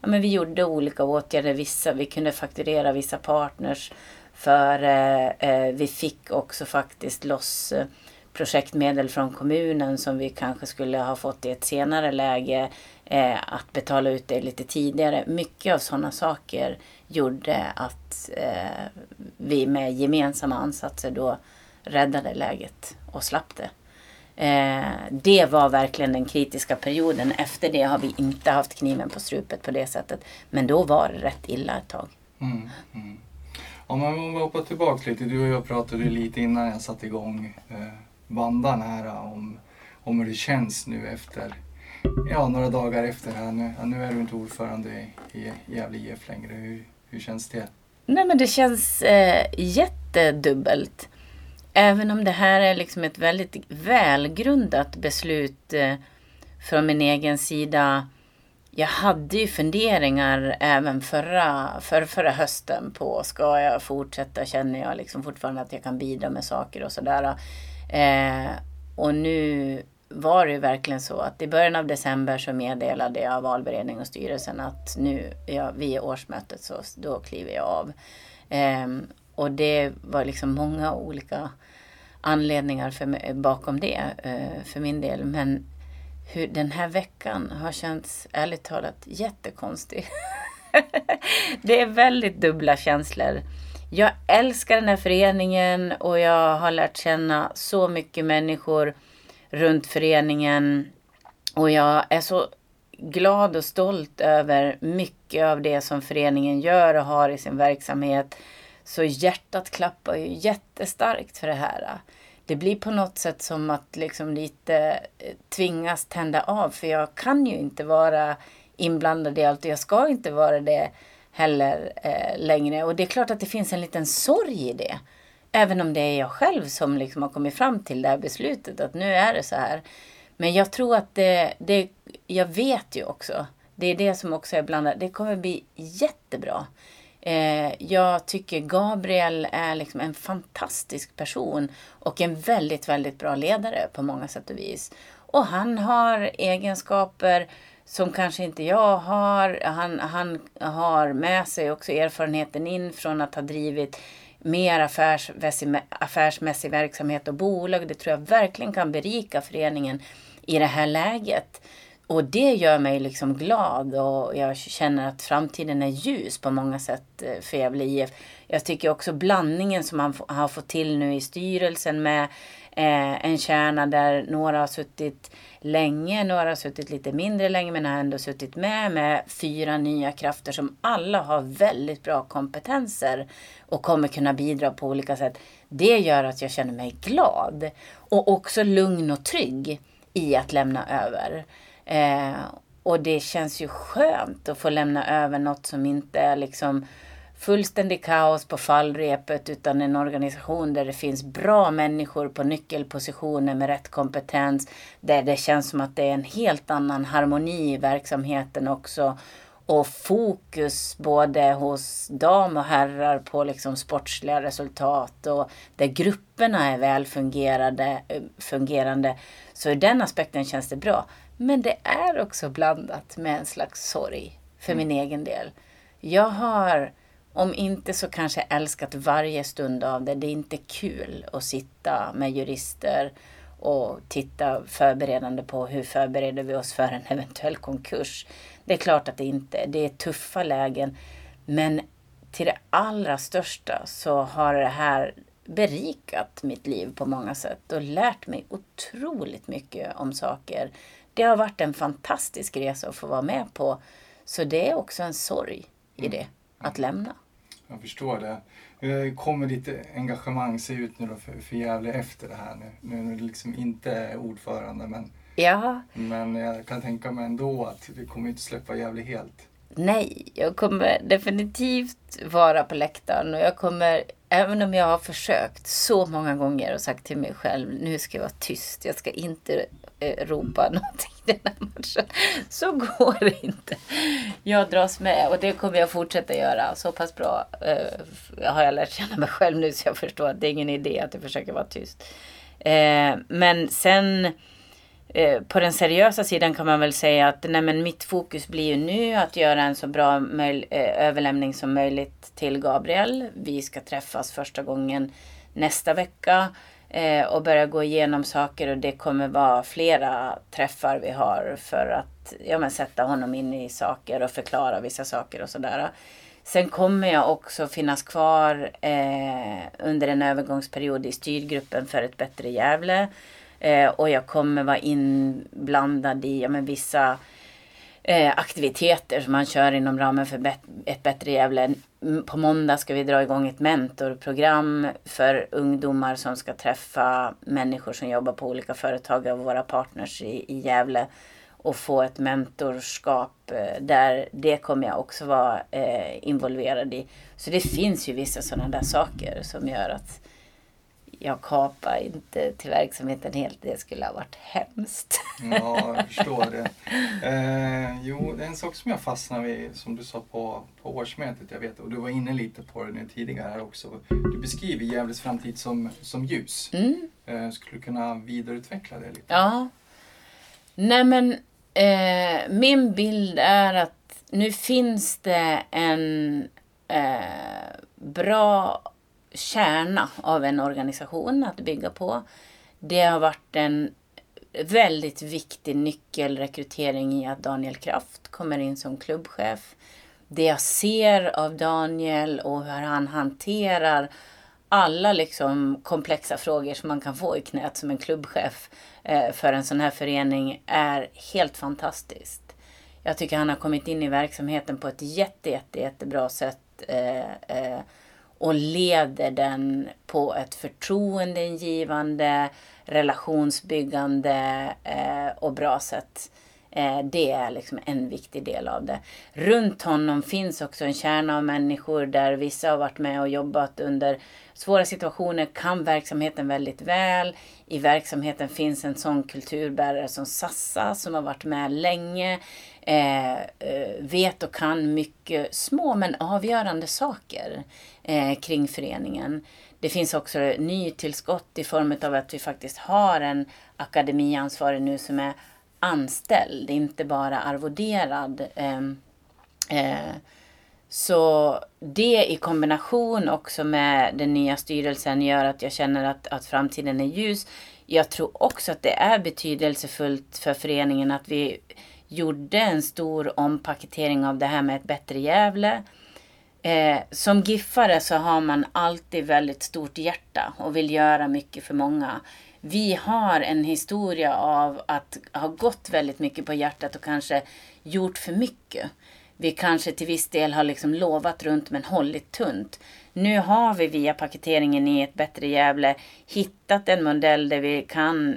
Ja, men vi gjorde olika åtgärder. Vissa, vi kunde fakturera vissa partners för eh, eh, vi fick också faktiskt loss eh, projektmedel från kommunen som vi kanske skulle ha fått i ett senare läge eh, att betala ut det lite tidigare. Mycket av sådana saker gjorde att eh, vi med gemensamma ansatser då räddade läget och slapp det. Eh, det var verkligen den kritiska perioden. Efter det har vi inte haft kniven på strupet på det sättet. Men då var det rätt illa ett tag.
Mm, mm. Om man hoppar tillbaka lite. Du och jag pratade lite innan jag satte igång eh, bandan här om, om hur det känns nu efter, ja några dagar efter här. Nu, ja, nu är du inte ordförande i, i Gävle IF längre. Hur, hur känns det?
Nej men det känns eh, jättedubbelt. Även om det här är liksom ett väldigt välgrundat beslut eh, från min egen sida. Jag hade ju funderingar även förra, för, förra hösten på ska jag fortsätta, känner jag liksom fortfarande att jag kan bidra med saker och sådär. Eh, och nu var det verkligen så att i början av december så meddelade jag valberedning och styrelsen att nu, ja, vid årsmötet så då kliver jag av. Eh, och det var liksom många olika anledningar för mig, bakom det eh, för min del. Men hur den här veckan har känts ärligt talat jättekonstig. det är väldigt dubbla känslor. Jag älskar den här föreningen och jag har lärt känna så mycket människor runt föreningen. Och jag är så glad och stolt över mycket av det som föreningen gör och har i sin verksamhet. Så hjärtat klappar ju jättestarkt för det här. Det blir på något sätt som att liksom lite eh, tvingas tända av för jag kan ju inte vara inblandad i allt och jag ska inte vara det heller eh, längre. Och det är klart att det finns en liten sorg i det. Även om det är jag själv som liksom har kommit fram till det här beslutet att nu är det så här. Men jag tror att det, det jag vet ju också, det är det som också är blandat, det kommer bli jättebra. Eh, jag tycker Gabriel är liksom en fantastisk person och en väldigt, väldigt bra ledare på många sätt och vis. Och han har egenskaper som kanske inte jag har. Han, han har med sig också erfarenheten in från att ha drivit mer affärsmässig, affärsmässig verksamhet och bolag. Det tror jag verkligen kan berika föreningen i det här läget. Och det gör mig liksom glad och jag känner att framtiden är ljus på många sätt eh, för Gävle IF. Jag tycker också blandningen som han har fått till nu i styrelsen med eh, en kärna där några har suttit länge, några har suttit lite mindre länge men har ändå suttit med med fyra nya krafter som alla har väldigt bra kompetenser och kommer kunna bidra på olika sätt. Det gör att jag känner mig glad och också lugn och trygg i att lämna över. Eh, och det känns ju skönt att få lämna över något som inte är liksom fullständig kaos på fallrepet utan en organisation där det finns bra människor på nyckelpositioner med rätt kompetens. Där det känns som att det är en helt annan harmoni i verksamheten också. Och fokus både hos dam och herrar på liksom sportsliga resultat och där grupperna är väl fungerande, fungerande. Så i den aspekten känns det bra. Men det är också blandat med en slags sorg för min egen del. Jag har, om inte så kanske älskat varje stund av det. Det är inte kul att sitta med jurister och titta förberedande på hur förbereder vi oss för en eventuell konkurs. Det är klart att det inte är. Det är tuffa lägen. Men till det allra största så har det här berikat mitt liv på många sätt och lärt mig otroligt mycket om saker. Det har varit en fantastisk resa att få vara med på. Så det är också en sorg i det, att lämna.
Jag förstår det. Hur kommer ditt engagemang se ut nu då för, för Gävle efter det här nu? Nu när du liksom inte är ordförande men,
Ja,
men jag kan tänka mig ändå att vi kommer inte släppa Gävle helt.
nej, jag kommer definitivt vara på läktaren och jag kommer, även om jag har försökt så många gånger och sagt till mig själv, nu ska jag vara tyst, jag ska inte eh, Eh, ropa någonting den här matchen. Så går det inte. Jag dras med och det kommer jag fortsätta göra. Så pass bra eh, har jag lärt känna mig själv nu så jag förstår att det är ingen idé att jag försöker vara tyst. Eh, men sen eh, på den seriösa sidan kan man väl säga att nej, men mitt fokus blir ju nu att göra en så bra möj- eh, överlämning som möjligt till Gabriel. Vi ska träffas första gången nästa vecka eh, och börja gå igenom saker och det kommer vara flera träffar vi har för att ja, men sätta honom in i saker och förklara vissa saker och sådär. Sen kommer jag också finnas kvar eh, under en övergångsperiod i styrgruppen för ett bättre Gävle. Eh, och jag kommer vara inblandad i ja, men vissa eh, aktiviteter som man kör inom ramen för bet- ett bättre Gävle. På måndag ska vi dra igång ett mentorprogram för ungdomar som ska träffa människor som jobbar på olika företag av våra partners i, i Gävle och få ett mentorskap eh, där det kommer jag också vara eh, involverad i. Så det finns ju vissa sådana där saker som gör att jag kapar inte till verksamheten helt. Det skulle ha varit hemskt.
Ja, jag förstår det. Eh, jo, det är en sak som jag fastnar vid, som du sa på, på årsmötet, jag vet, och du var inne lite på det nu tidigare här också. Du beskriver Gävles framtid som, som ljus.
Mm.
Eh, skulle du kunna vidareutveckla det lite?
Ja. Nej men eh, min bild är att nu finns det en eh, bra kärna av en organisation att bygga på. Det har varit en väldigt viktig nyckelrekrytering i att Daniel Kraft kommer in som klubbchef. Det jag ser av Daniel och hur han hanterar alla liksom komplexa frågor som man kan få i knät som en klubbchef eh, för en sån här förening är helt fantastiskt. Jag tycker han har kommit in i verksamheten på ett jätte, jätte, jättebra sätt eh, eh, och leder den på ett förtroendeingivande, relationsbyggande eh, och bra sätt. Eh, det är liksom en viktig del av det. Runt honom finns också en kärna av människor där vissa har varit med och jobbat under svåra situationer, kan verksamheten väldigt väl. I verksamheten finns en sån kulturbärare som Sassa som har varit med länge. Eh, eh vet och kan mycket små men avgörande saker eh, kring föreningen. Det finns också nytillskott i form av att vi faktiskt har en akademiansvarig nu som är anställd, inte bara arvoderad. Eh, eh, så det i kombination också med den nya styrelsen gör att jag känner att, att framtiden är ljus. Jag tror också att det är betydelsefullt för föreningen att vi gjorde en stor ompaketering av det här med ett bättre Gävle. Eh, som giffare så har man alltid väldigt stort hjärta och vill göra mycket för många. Vi har en historia av att ha gått väldigt mycket på hjärtat och kanske gjort för mycket. Vi kanske till viss del har liksom lovat runt men hållit tunt. Nu har vi via paketeringen i ett bättre Gävle hittat en modell där vi kan eh,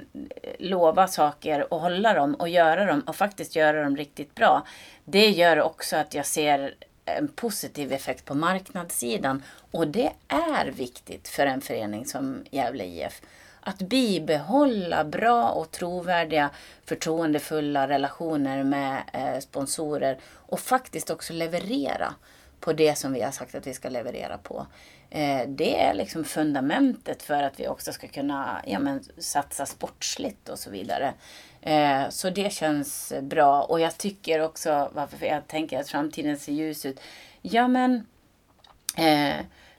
lova saker och hålla dem och göra dem och faktiskt göra dem riktigt bra. Det gör också att jag ser en positiv effekt på marknadssidan. Och det är viktigt för en förening som Gävle IF. Att bibehålla bra och trovärdiga förtroendefulla relationer med eh, sponsorer och faktiskt också leverera på det som vi har sagt att vi ska leverera på. Eh, det är liksom fundamentet för att vi också ska kunna ja, men, satsa sportsligt och så vidare. Eh, så det känns bra. Och jag tycker också, varför jag tänker att framtiden ser ljus ut. Ja men, eh,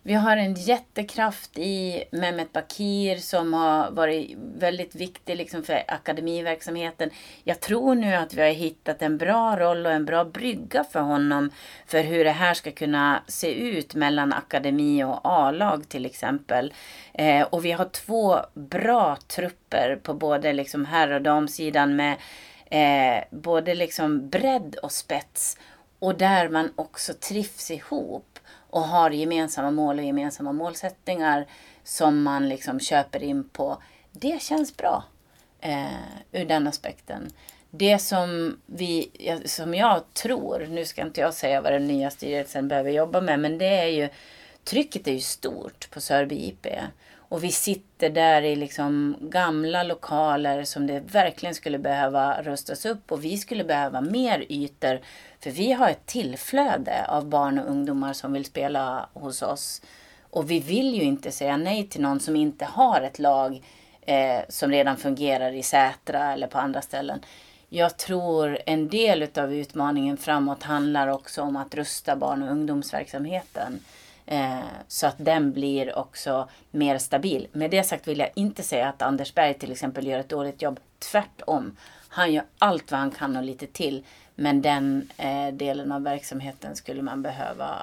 vi har en jättekraft i Mehmet Bakir som har varit väldigt viktig liksom för akademiverksamheten. Jag tror nu att vi har hittat en bra roll och en bra brygga för honom för hur det här ska kunna se ut mellan akademi och A-lag till exempel. Eh, och vi har två bra trupper på både liksom herr och damsidan med eh, både liksom bredd och spets och där man också trivs ihop och har gemensamma mål och gemensamma målsättningar som man liksom köper in på. Det känns bra eh, ur den aspekten. Det som, vi, som jag tror, nu ska inte jag säga vad den nya styrelsen behöver jobba med, men det är ju, trycket är ju stort på Sörby IP. Och vi sitter där i liksom gamla lokaler som det verkligen skulle behöva rustas upp och vi skulle behöva mer ytor. För vi har ett tillflöde av barn och ungdomar som vill spela hos oss. Och vi vill ju inte säga nej till någon som inte har ett lag eh, som redan fungerar i Sätra eller på andra ställen. Jag tror en del av utmaningen framåt handlar också om att rusta barn och ungdomsverksamheten. Eh, så att den blir också mer stabil. Med det sagt vill jag inte säga att Anders Berg till exempel gör ett dåligt jobb. Tvärtom. Han gör allt vad han kan och lite till. Men den eh, delen av verksamheten skulle man behöva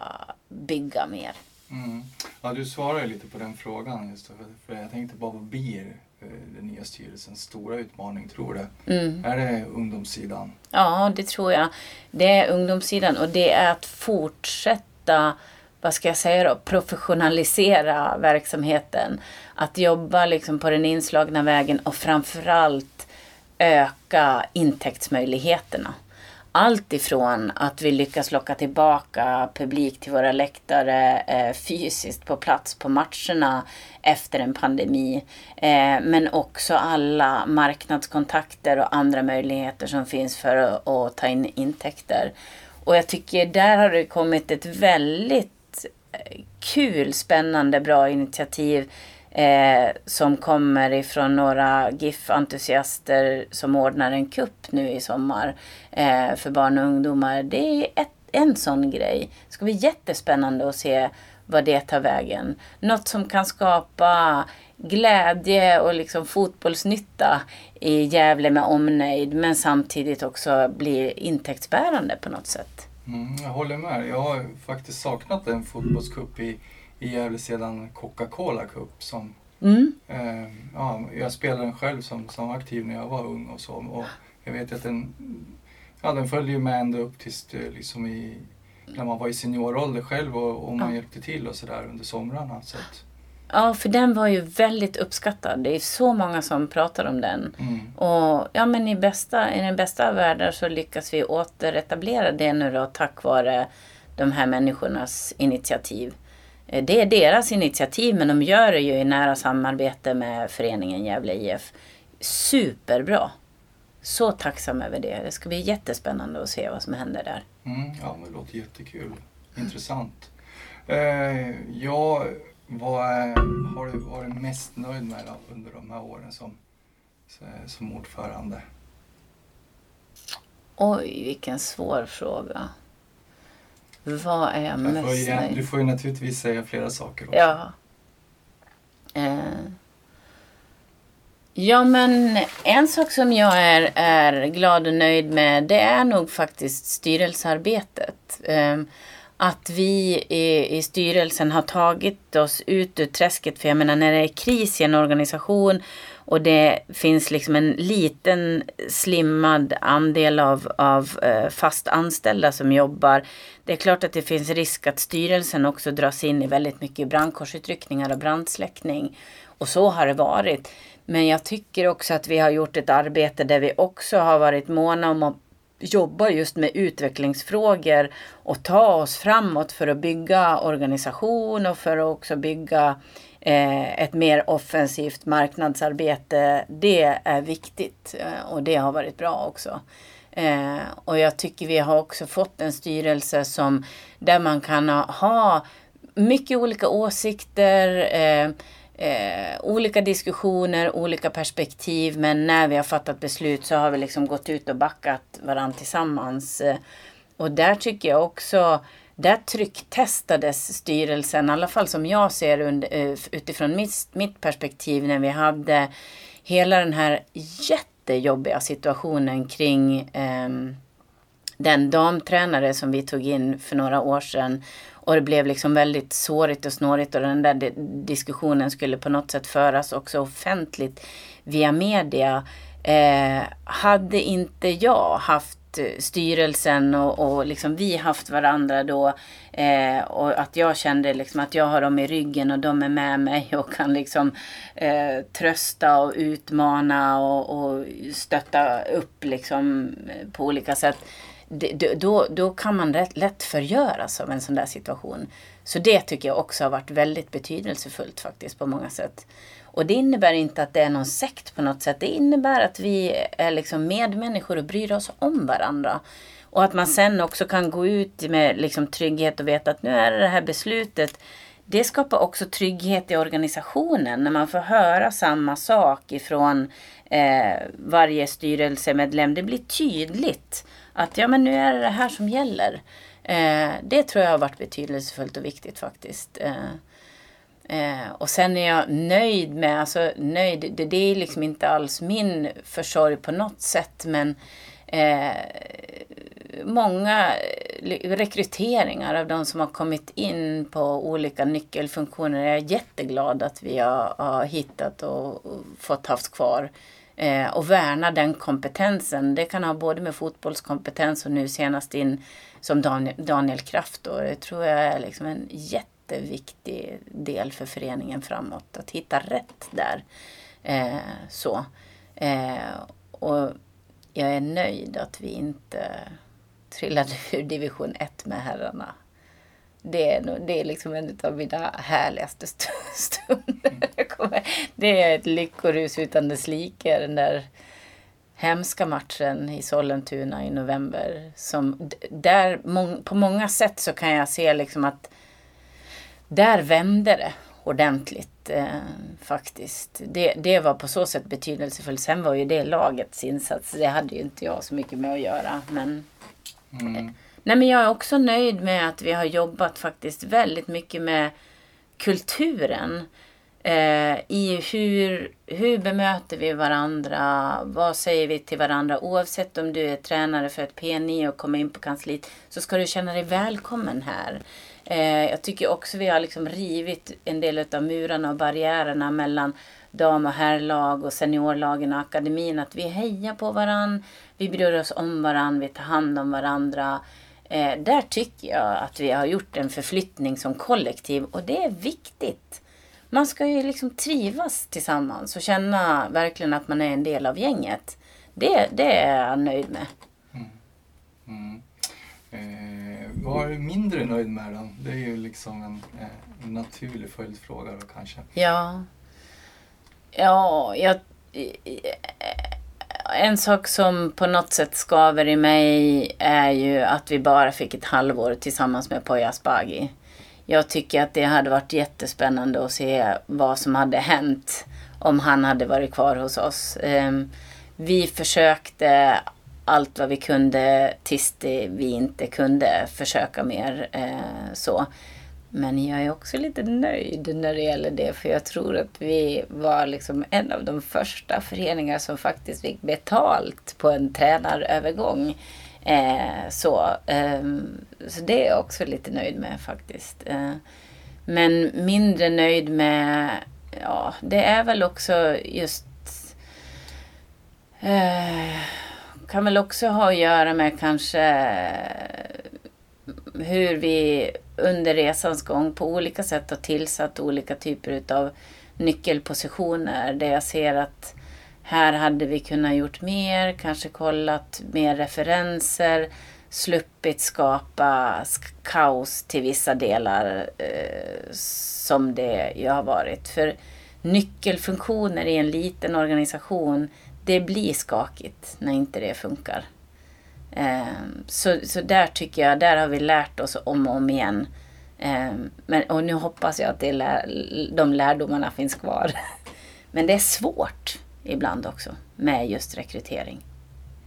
bygga mer.
Mm. Ja, du svarar ju lite på den frågan. Just för jag tänkte bara, vad blir eh, den nya styrelsens stora utmaning, tror du? Mm. Är det ungdomssidan?
Ja, det tror jag. Det är ungdomssidan och det är att fortsätta vad ska jag säga då, professionalisera verksamheten. Att jobba liksom på den inslagna vägen och framförallt öka intäktsmöjligheterna. Allt ifrån att vi lyckas locka tillbaka publik till våra läktare eh, fysiskt på plats på matcherna efter en pandemi. Eh, men också alla marknadskontakter och andra möjligheter som finns för att, att ta in intäkter. Och jag tycker där har det kommit ett väldigt kul, spännande, bra initiativ eh, som kommer ifrån några GIF-entusiaster som ordnar en kupp nu i sommar eh, för barn och ungdomar. Det är ett, en sån grej. Det ska bli jättespännande att se vad det tar vägen. Något som kan skapa glädje och liksom fotbollsnytta i Gävle med omnejd men samtidigt också bli intäktsbärande på något sätt.
Mm, jag håller med. Jag har faktiskt saknat en fotbollscup i, i Gävle sedan Coca-Cola Cup. Som, mm. eh, ja, jag spelade den själv som, som aktiv när jag var ung och så. Och jag vet att den, ja, den följde ju med ända upp tills liksom i, när man var i seniorålder själv och, och man ja. hjälpte till och sådär under somrarna. Så att,
Ja, för den var ju väldigt uppskattad. Det är så många som pratar om den. Mm. Och ja, men i, bästa, i den bästa av världar så lyckas vi återetablera det nu då tack vare de här människornas initiativ. Eh, det är deras initiativ men de gör det ju i nära samarbete med föreningen Gävle IF. Superbra! Så tacksam över det. Det ska bli jättespännande att se vad som händer där.
Mm, ja, det låter jättekul. Intressant. Eh, jag vad har du varit mest nöjd med under de här åren som, som ordförande?
Oj, vilken svår fråga. Vad är jag mest
nöjd Du får ju naturligtvis säga flera saker också.
Ja. Eh. Ja, men en sak som jag är, är glad och nöjd med, det är nog faktiskt styrelsearbetet. Eh, att vi i, i styrelsen har tagit oss ut ur träsket. För jag menar när det är kris i en organisation och det finns liksom en liten slimmad andel av, av eh, fast anställda som jobbar. Det är klart att det finns risk att styrelsen också dras in i väldigt mycket brandkårsutryckningar och brandsläckning. Och så har det varit. Men jag tycker också att vi har gjort ett arbete där vi också har varit måna om jobbar jobba just med utvecklingsfrågor och ta oss framåt för att bygga organisation och för att också bygga eh, ett mer offensivt marknadsarbete. Det är viktigt eh, och det har varit bra också. Eh, och jag tycker vi har också fått en styrelse som där man kan ha, ha mycket olika åsikter, eh, eh, olika diskussioner, olika perspektiv. Men när vi har fattat beslut så har vi liksom gått ut och backat varandra tillsammans. Eh, och där tycker jag också, där trycktestades styrelsen, i alla fall som jag ser under, eh, utifrån mitt, mitt perspektiv när vi hade hela den här jättejobbiga situationen kring eh, den damtränare som vi tog in för några år sedan och det blev liksom väldigt sårigt och snårigt och den där diskussionen skulle på något sätt föras också offentligt via media. Eh, hade inte jag haft eh, styrelsen och, och liksom vi haft varandra då eh, och att jag kände liksom att jag har dem i ryggen och de är med mig och kan liksom eh, trösta och utmana och, och stötta upp liksom eh, på olika sätt det, då, då kan man rätt, lätt förgöras av en sån där situation. Så det tycker jag också har varit väldigt betydelsefullt faktiskt på många sätt. Och det innebär inte att det är någon sekt på något sätt. Det innebär att vi är liksom medmänniskor och bryr oss om varandra. Och att man sen också kan gå ut med liksom trygghet och veta att nu är det det här beslutet. Det skapar också trygghet i organisationen när man får höra samma sak ifrån eh, varje styrelsemedlem. Det blir tydligt att ja, men nu är det det här som gäller. Eh, det tror jag har varit betydelsefullt och viktigt faktiskt. Eh, eh, och sen är jag nöjd med, alltså nöjd, det, det, är liksom inte alls min försorg på något sätt men eh, många eh, rekryteringar av de som har kommit in på olika nyckelfunktioner. Jag är jätteglad att vi har, har hittat och, och fått haft kvar eh, och värna den kompetensen. Det kan ha både med fotbollskompetens och nu senast in som Daniel, Daniel Kraft. Då. Det tror jag är liksom en jätteviktig del för föreningen framåt. Att hitta rätt där. Eh, så. Eh, och jag är nöjd att vi inte trillade ur division 1 med herrarna det är, det är liksom en av mina härligaste stunder. Det är ett lyckorus utan dess like. Den där hemska matchen i Sollentuna i november. Som, där, på många sätt så kan jag se liksom att där vände det ordentligt eh, faktiskt. Det, det var på så sätt betydelsefullt. Sen var ju det lagets insats. Det hade ju inte jag så mycket med att göra. Men mm. Nej, men jag är också nöjd med att vi har jobbat faktiskt väldigt mycket med kulturen. Eh, I hur, hur bemöter vi varandra? Vad säger vi till varandra? Oavsett om du är tränare för ett P9 och kommer in på kansliet så ska du känna dig välkommen här. Eh, jag tycker också vi har liksom rivit en del av murarna och barriärerna mellan dam och herrlag och seniorlagen och akademin. Att vi hejar på varandra, vi bryr oss om varandra, vi tar hand om varandra. Eh, där tycker jag att vi har gjort en förflyttning som kollektiv och det är viktigt. Man ska ju liksom trivas tillsammans och känna verkligen att man är en del av gänget. Det, det är jag nöjd med. Mm.
Mm. Eh, vad är du mindre nöjd med då? Det är ju liksom en, eh, en naturlig följdfråga då kanske.
Ja. Ja, jag en sak som på något sätt skaver i mig är ju att vi bara fick ett halvår tillsammans med Poya Asbaghi. Jag tycker att det hade varit jättespännande att se vad som hade hänt om han hade varit kvar hos oss. Ehm, vi försökte allt vad vi kunde tills vi inte kunde försöka mer. Eh, så. Men jag är också lite nöjd när det gäller det. För jag tror att vi var liksom en av de första föreningar som faktiskt fick betalt på en tränarövergång. Eh, så, eh, så det är jag också lite nöjd med faktiskt. Eh, men mindre nöjd med, ja, det är väl också just eh, kan väl också ha att göra med kanske hur vi under resans gång på olika sätt har tillsatt olika typer av nyckelpositioner där jag ser att här hade vi kunnat gjort mer, kanske kollat mer referenser, sluppit skapa kaos till vissa delar eh, som det ju har varit. För nyckelfunktioner i en liten organisation, det blir skakigt när inte det funkar. Ehm, så, så där tycker jag, där har vi lärt oss om och om igen. Ehm, men, och nu hoppas jag att det lär, de lärdomarna finns kvar. Men det är svårt ibland också med just rekrytering.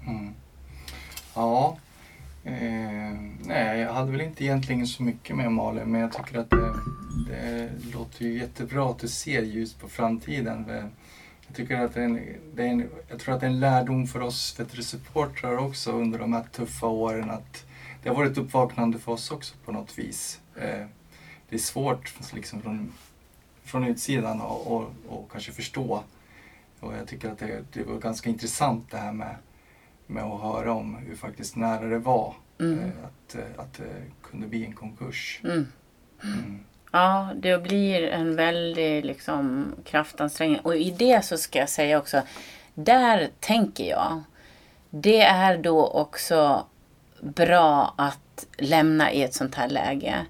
Mm. Ja. Eh, nej, jag hade väl inte egentligen så mycket med Malin, men jag tycker att det, det låter ju jättebra att du ser ljus på framtiden. Jag, tycker att det är en, det är en, jag tror att det är en lärdom för oss supportrar också under de här tuffa åren att det har varit ett uppvaknande för oss också på något vis. Eh, det är svårt liksom från, från utsidan och, och, och kanske förstå. Och jag tycker att det, det var ganska intressant det här med med att höra om hur faktiskt nära det var
Mm.
eh, att, att det kunde bli en konkurs.
Mm.
Mm.
Ja, det blir en väldig liksom, kraftansträngning. Och i det så ska jag säga också, där tänker jag, det är då också bra att lämna i ett sånt här läge.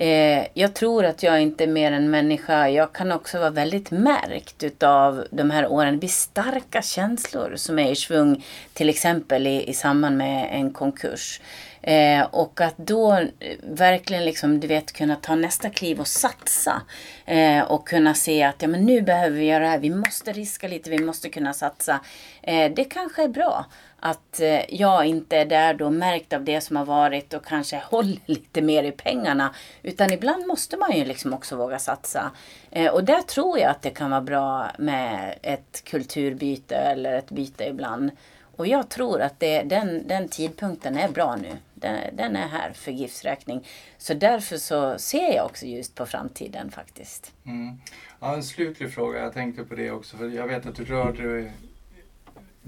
Eh, jag tror att jag inte är mer än människa. Jag kan också vara väldigt märkt utav de här åren. Det blir starka känslor som är i svung. Till exempel i, i samband med en konkurs. Eh, och att då eh, verkligen liksom, du vet, kunna ta nästa kliv och satsa. Eh, och kunna se att ja, men nu behöver vi göra det här. Vi måste riska lite, vi måste kunna satsa. Eh, det kanske är bra att eh, jag inte är där då märkt av det som har varit och kanske håller lite mer i pengarna. Utan ibland måste man ju liksom också våga satsa. Eh, och där tror jag att det kan vara bra med ett kulturbyte eller ett byte ibland. Och jag tror att det, den, den tidpunkten är bra nu. Den, den är här för GIFs räkning. Så därför så ser jag också just på framtiden faktiskt.
Mm. Ja, en slutlig fråga, jag tänkte på det också, för jag vet att du rörde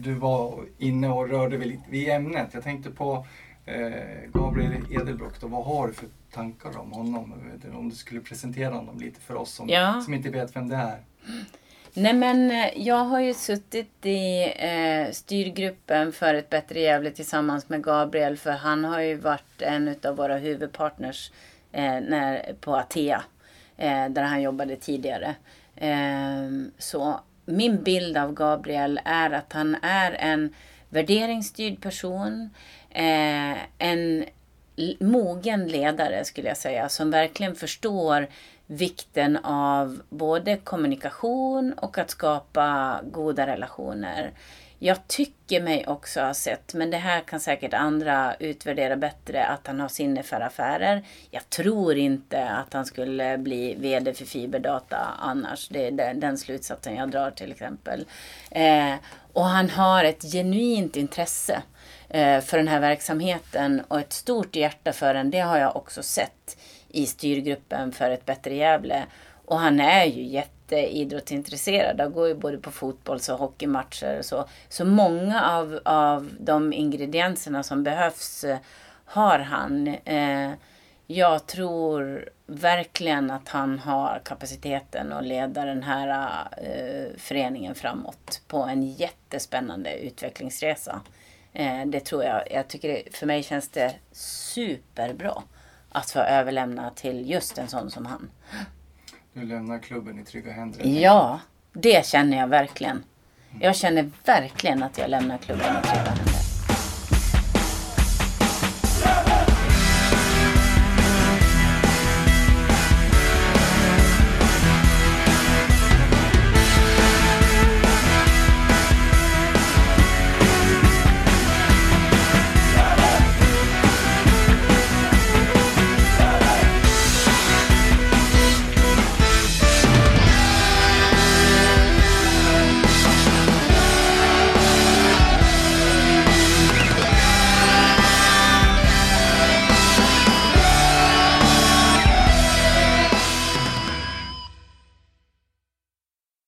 du var inne och rörde vid, vid ämnet. Jag tänkte på eh, Gabriel Edelbrock, då, vad har du för tankar om honom? Om du skulle presentera honom lite för oss som,
Ja.
som inte vet vem det är.
Nej men eh, jag har ju suttit i eh, styrgruppen för ett bättre Gävle tillsammans med Gabriel för han har ju varit en av våra huvudpartners eh, när, på Atea eh, där han jobbade tidigare. Eh, så min bild av Gabriel är att han är en värderingsstyrd person, eh, en mogen ledare skulle jag säga som verkligen förstår vikten av både kommunikation och att skapa goda relationer. Jag tycker mig också ha sett, men det här kan säkert andra utvärdera bättre, att han har sinne för affärer. Jag tror inte att han skulle bli VD för Fiberdata annars. Det är den, slutsatsen jag drar till exempel. Eh, och han har ett genuint intresse eh, för den här verksamheten och ett stort hjärta för den. Det har jag också sett i styrgruppen för ett bättre Gävle. Och han är ju jätteidrottsintresserad. och går ju både på fotbolls och hockeymatcher och så. Så många av, av de ingredienserna som behövs eh, har han. Eh, jag tror verkligen att han har kapaciteten att leda den här eh, föreningen framåt på en jättespännande utvecklingsresa. Det tror jag. Jag tycker det, för mig känns det superbra att få överlämna till just en sån som han.
Du lämnar klubben i trygga händer.
Ja, det känner jag verkligen. Jag känner verkligen att jag lämnar klubben i trygga händer.